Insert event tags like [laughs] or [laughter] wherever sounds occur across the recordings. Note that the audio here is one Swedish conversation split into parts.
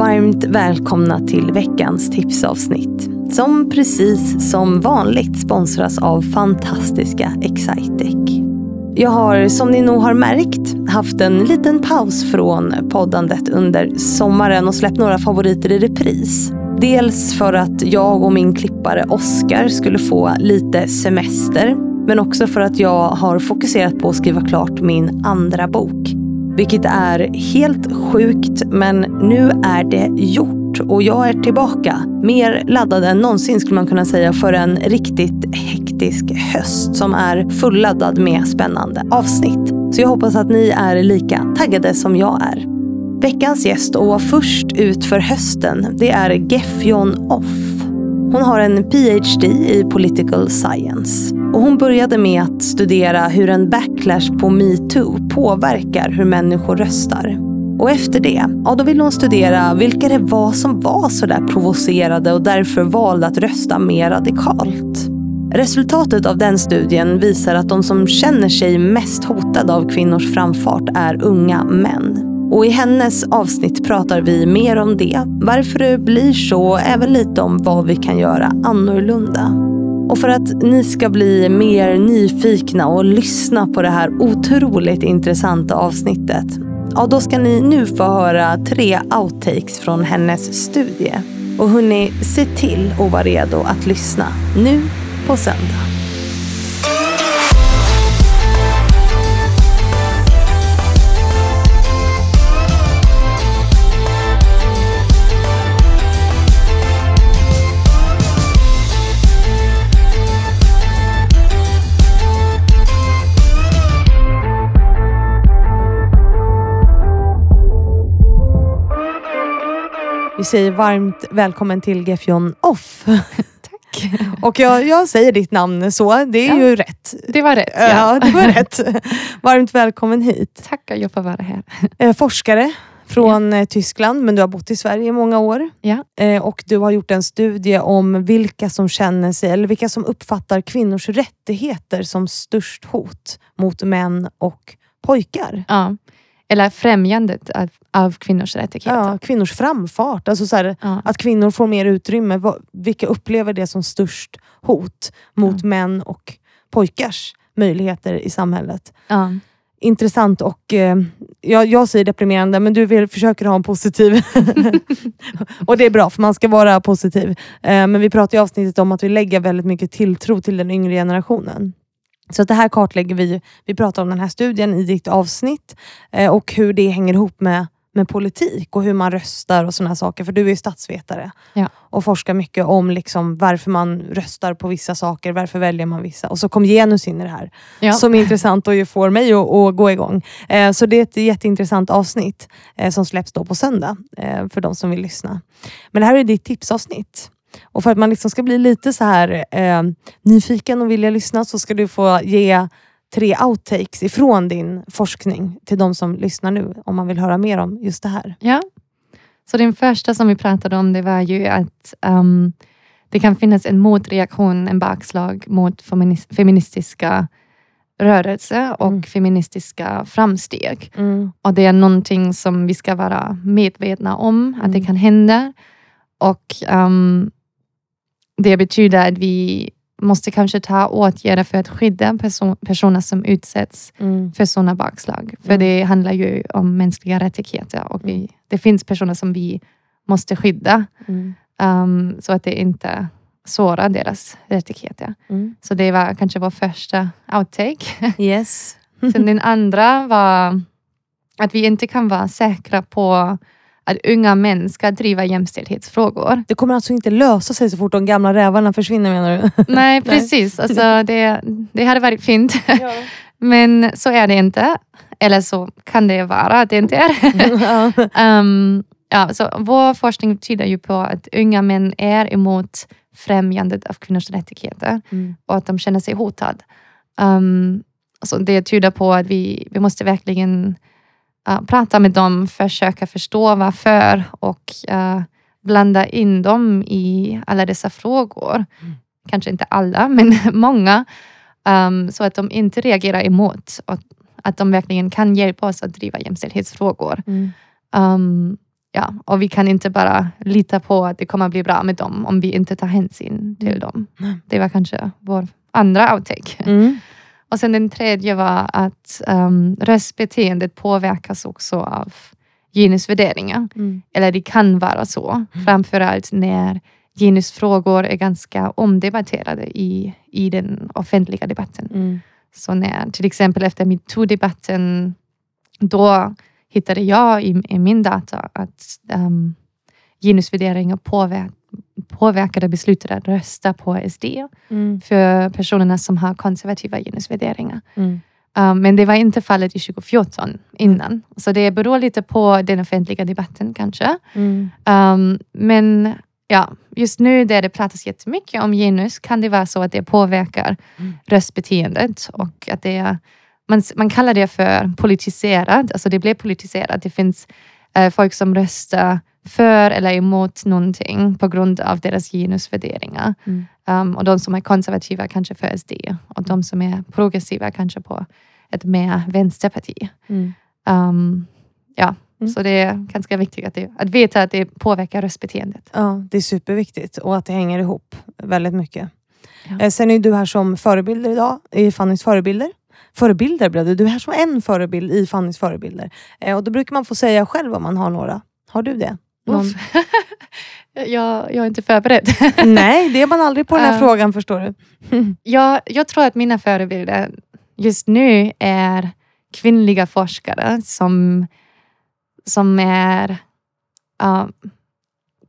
Varmt välkomna till veckans tipsavsnitt. Som precis som vanligt sponsras av fantastiska Excitec. Jag har som ni nog har märkt haft en liten paus från poddandet under sommaren och släppt några favoriter i repris. Dels för att jag och min klippare Oskar skulle få lite semester. Men också för att jag har fokuserat på att skriva klart min andra bok. Vilket är helt sjukt men nu är det gjort och jag är tillbaka. Mer laddad än någonsin skulle man kunna säga för en riktigt hektisk höst som är fulladdad med spännande avsnitt. Så jag hoppas att ni är lika taggade som jag är. Veckans gäst och först ut för hösten, det är Gefjon Off. Hon har en PhD i political science. Och hon började med att studera hur en backlash på metoo påverkar hur människor röstar. Och efter det, ja då ville hon studera vilka det var som var sådär provocerade och därför valde att rösta mer radikalt. Resultatet av den studien visar att de som känner sig mest hotade av kvinnors framfart är unga män. Och i hennes avsnitt pratar vi mer om det, varför det blir så och även lite om vad vi kan göra annorlunda. Och för att ni ska bli mer nyfikna och lyssna på det här otroligt intressanta avsnittet, ja då ska ni nu få höra tre outtakes från hennes studie. Och hörni, se till att vara redo att lyssna nu på söndag. Vi säger varmt välkommen till Gefjon Off. [laughs] Tack. Och jag, jag säger ditt namn så, det är Ja. ju rätt. Det var rätt. Ja. Ja, det var [laughs] rätt. Varmt välkommen hit. Tackar jag får vara här. Eh, forskare från eh, Tyskland, men du har bott i Sverige i många år. Ja. Eh, och du har gjort en studie om vilka som känner sig, eller vilka som uppfattar kvinnors rättigheter som störst hot mot män och pojkar. Ja. Eller främjandet av, av kvinnors rättigheter. Ja, kvinnors framfart. Alltså så här, Ja. Att kvinnor får mer utrymme. Vilka upplever det som störst hot mot Ja. män och pojkars möjligheter i samhället? Ja. Intressant och eh, jag, jag säger deprimerande men du vill, försöker ha en positiv. [laughs] och det är bra för man ska vara positiv. Eh, men vi pratar i avsnittet om att vi lägger väldigt mycket tilltro till den yngre generationen. Så att det här kartlägger vi. Vi pratar om den här studien i ditt avsnitt eh, och hur det hänger ihop med, med politik och hur man röstar och sådana saker. För du är ju statsvetare Ja. och forskar mycket om liksom varför man röstar på vissa saker, varför väljer man vissa. Och så kom genus in i det här Ja. som är intressant och får mig att, att gå igång. Eh, så det är ett jätteintressant avsnitt eh, som släpps då på söndag eh, för de som vill lyssna. Men det här är ditt tipsavsnitt. Och för att man liksom ska bli lite så här eh, nyfiken och vilja lyssna så ska du få ge tre outtakes ifrån din forskning till de som lyssnar nu om man vill höra mer om just det här. Ja. Så den första som vi pratade om det var ju att ehm, det kan finnas en motreaktion, en bakslag mot feminis- feministiska rörelser och Mm. feministiska framsteg. Och det är någonting som vi ska vara medvetna om att det Mm. kan hända. Och ehm, det betyder att vi måste kanske ta åtgärder för att skydda person, personer som utsätts Mm. för sådana bakslag. För Mm. det handlar ju om mänskliga rättigheter och vi, det finns personer som vi måste skydda Mm. ehm, så att det inte sårar deras rättigheter. Mm. Så det var kanske vår första outtake. [laughs] Yes. Sen den andra var att vi inte kan vara säkra på att unga män ska driva jämställdhetsfrågor. Det kommer alltså inte lösa sig så fort de gamla rävarna försvinner menar du? [laughs] Nej, precis. Alltså, det, det hade varit fint. [laughs] Men så är det inte. Eller så kan det vara att det inte är. [laughs] ja. Ehm, ja, så vår forskning tyder ju på att unga män är emot främjandet av kvinnors rättigheter Mm. och att de känner sig hotade. Um, så det tyder på att vi, vi måste verkligen uh, prata med dem, försöka förstå varför och uh, blanda in dem i alla dessa frågor. Mm. Kanske inte alla, men [laughs] många. Um, så att de inte reagerar emot och att de verkligen kan hjälpa oss att driva jämställdhetsfrågor. Mm. Um, ja, och vi kan inte bara lita på att det kommer bli bra med dem om vi inte tar hänsyn till Mm. dem. Det var kanske vår andra outtake. Mm. Och sen den tredje var att um, röstbeteendet påverkas också av genusvärderingar. Mm. Eller det kan vara så. Framförallt när genusfrågor är ganska omdebatterade i, i den offentliga debatten. Mm. Så när till exempel efter metoo-debatten, då hittade jag i, i min data att um, genusvärderingar påver påverkade beslutet att rösta på SD Mm. för personerna som har konservativa genusvärderingar. Mm. Um, men det var inte fallet i 2014 innan. Så det beror lite på den offentliga debatten kanske. Mm. Um, men ja, just nu där det pratas jättemycket om genus kan det vara så att det påverkar Mm. röstbeteendet och att det är, man, man kallar det för politiserat, alltså det blir politiserat. Det finns eh, folk som röstar för eller emot någonting på grund av deras genusvärderingar. Mm. Um, och de som är konservativa kanske för SD och de som är progressiva kanske på ett mer vänsterparti. Mm. Um, ja, Mm. så det är ganska viktigt att, det, att veta att det påverkar röstbeteendet. Ja, det är superviktigt och att det hänger ihop väldigt mycket. Ja. Eh, Sen är du här som förebilder idag i Fannys förebilder. Förebilder blev du. Du är här som en förebild i Fannys förebilder. Eh, Och då brukar man få säga själv om man har några. Har du det? Någon? [laughs] Jag, jag är inte förberedd. [laughs] Nej, det är man aldrig på den här Ja. frågan förstår du. [laughs] jag, jag tror att mina förebilder just nu är kvinnliga forskare som, som är uh,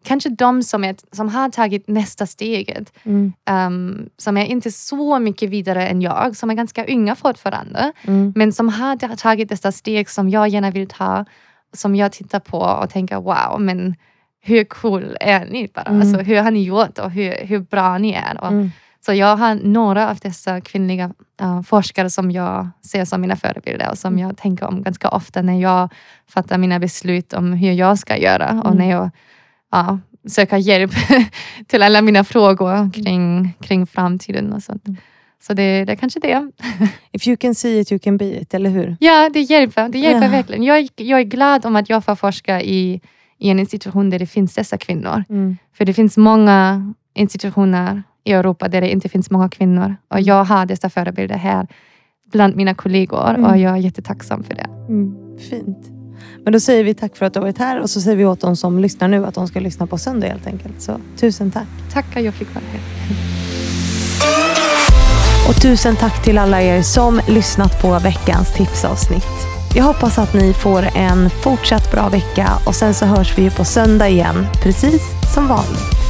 kanske de som, är, som har tagit nästa steget. Mm. Um, som är inte så mycket vidare än jag, som är ganska unga fortfarande. Mm. Men som har tagit dessa steg som jag gärna vill ta. Som jag tittar på och tänker wow, men hur cool är ni bara? Mm. Alltså, hur har ni gjort och hur, hur bra ni är? Och, Mm. Så jag har några av dessa kvinnliga uh, forskare som jag ser som mina förebilder och som jag tänker om ganska ofta när jag fattar mina beslut om hur jag ska göra och Mm. när jag ja, söker hjälp [laughs] till alla mina frågor kring, kring framtiden och sånt. Mm. Så det, det är kanske det. [laughs] If you can see it you can be it, eller hur? Ja, det hjälper. Det hjälper Ja. verkligen. Jag, är- jag är glad om att jag får forska i, i en institution där det finns dessa kvinnor. Mm. För det finns många institutioner i Europa där det inte finns många kvinnor. Och jag har dessa förebilder här bland mina kollegor Mm. och jag är jättetacksam för det. Mm. Fint. Men då säger vi tack för att du har varit här och så säger vi åt de som lyssnar nu att de ska lyssna på söndag helt enkelt. Så tusen tack. Tack att jag fick vara här. [laughs] Och tusen tack till alla er som lyssnat på veckans tipsavsnitt. Jag hoppas att ni får en fortsatt bra vecka och sen så hörs vi ju på söndag igen, precis som vanligt.